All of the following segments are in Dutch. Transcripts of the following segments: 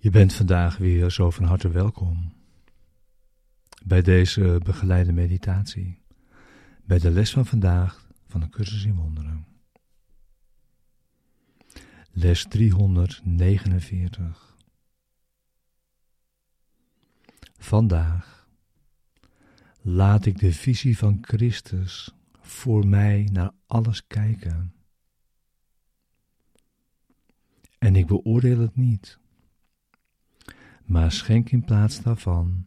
Je bent vandaag weer zo van harte welkom bij deze begeleide meditatie, bij de les van vandaag van de cursus in wonderen. Les 349. Vandaag laat ik de visie van Christus voor mij naar alles kijken. En ik beoordeel het niet maar schenk in plaats daarvan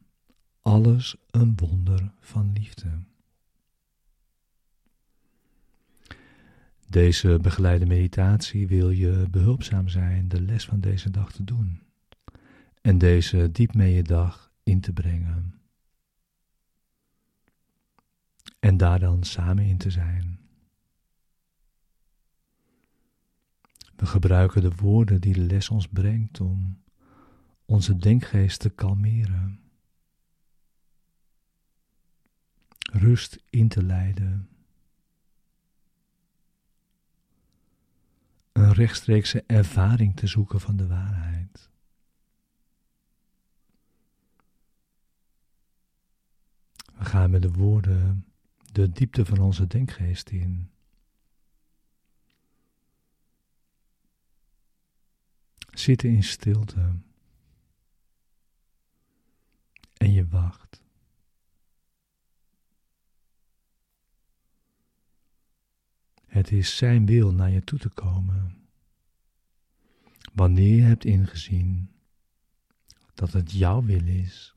alles een wonder van liefde. Deze begeleide meditatie wil je behulpzaam zijn de les van deze dag te doen en deze diep mee je dag in te brengen. En daar dan samen in te zijn. We gebruiken de woorden die de les ons brengt om onze denkgeest te kalmeren, rust in te leiden, een rechtstreekse ervaring te zoeken van de waarheid. We gaan met de woorden de diepte van onze denkgeest in. Zitten in stilte. En je wacht. Het is Zijn wil naar je toe te komen. Wanneer je hebt ingezien dat het jouw wil is,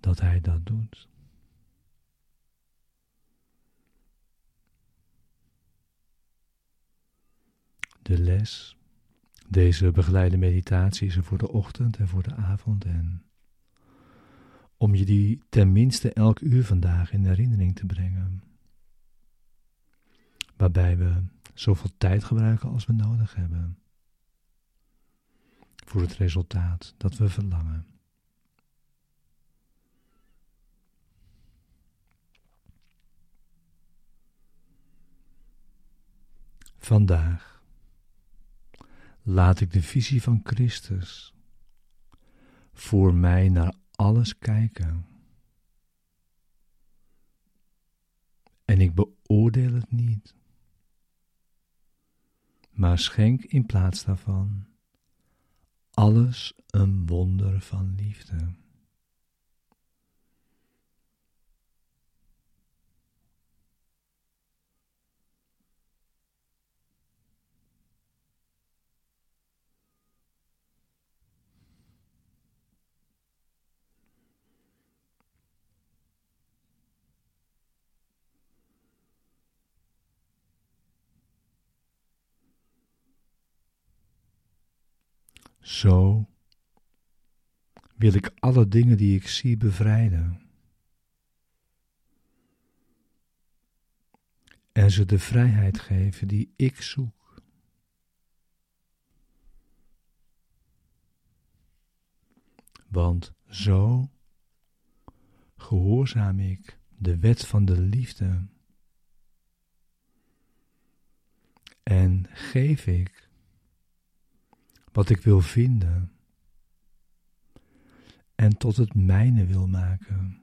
dat Hij dat doet. De les, deze begeleide meditatie is er voor de ochtend en voor de avond en om je die tenminste elk uur vandaag in herinnering te brengen. Waarbij we zoveel tijd gebruiken als we nodig hebben. Voor het resultaat dat we verlangen. Vandaag laat ik de visie van Christus voor mij naar alles kijken. En ik beoordeel het niet, maar schenk in plaats daarvan alles een wonder van liefde. Zo wil ik alle dingen die ik zie bevrijden. En ze de vrijheid geven die ik zoek. Want zo gehoorzaam ik de wet van de liefde. En geef ik wat ik wil vinden en tot het mijne wil maken.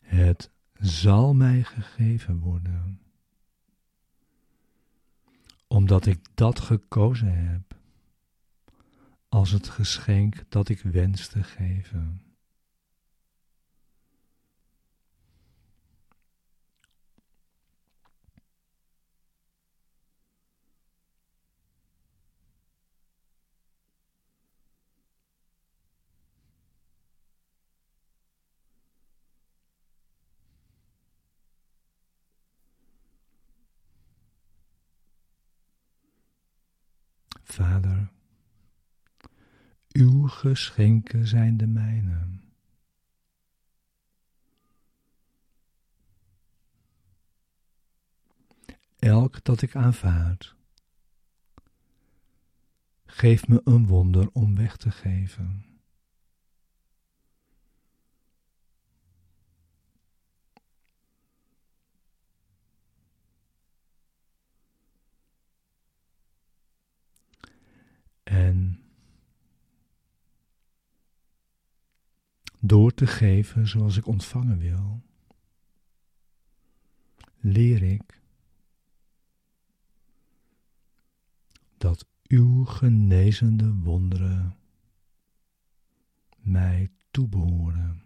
Het zal mij gegeven worden omdat ik dat gekozen heb als het geschenk dat ik wens te geven. Vader, uw geschenken zijn de mijne. Elk dat ik aanvaard, geef me een wonder om weg te geven. Door te geven zoals ik ontvangen wil, leer ik dat uw genezende wonderen mij toebehoren.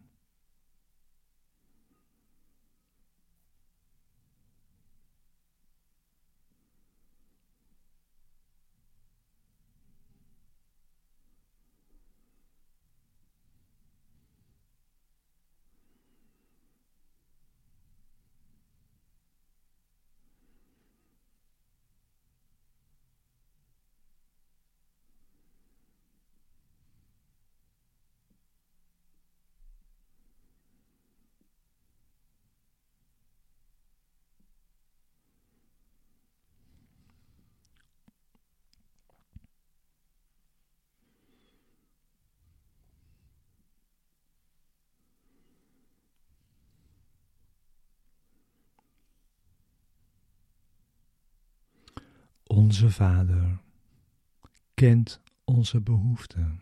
Onze Vader kent onze behoeften.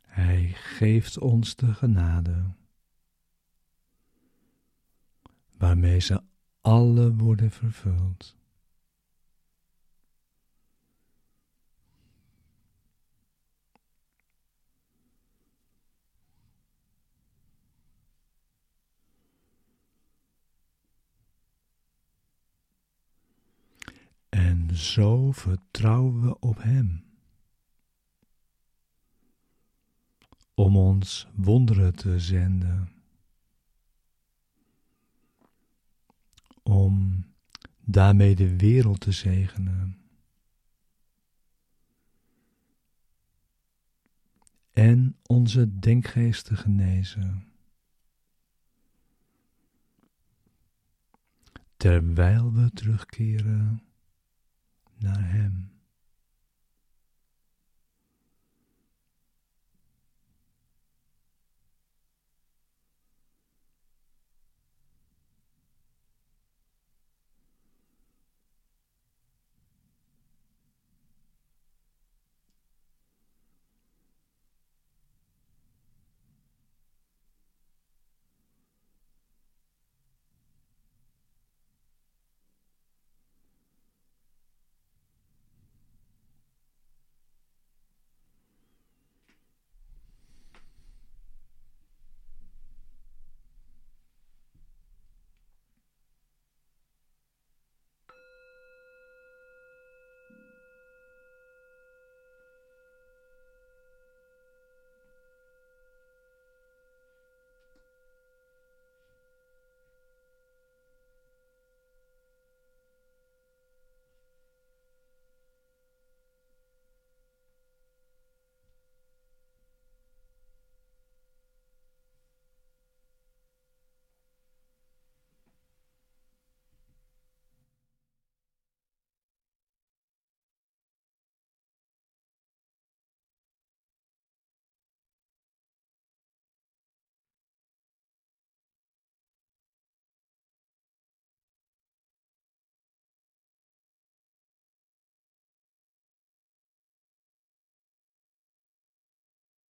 Hij geeft ons de genade, waarmee ze alle worden vervuld. En zo vertrouwen we op Hem. Om ons wonderen te zenden. Om daarmee de wereld te zegenen. En onze denkgeest te genezen. Terwijl we terugkeren naar Hem.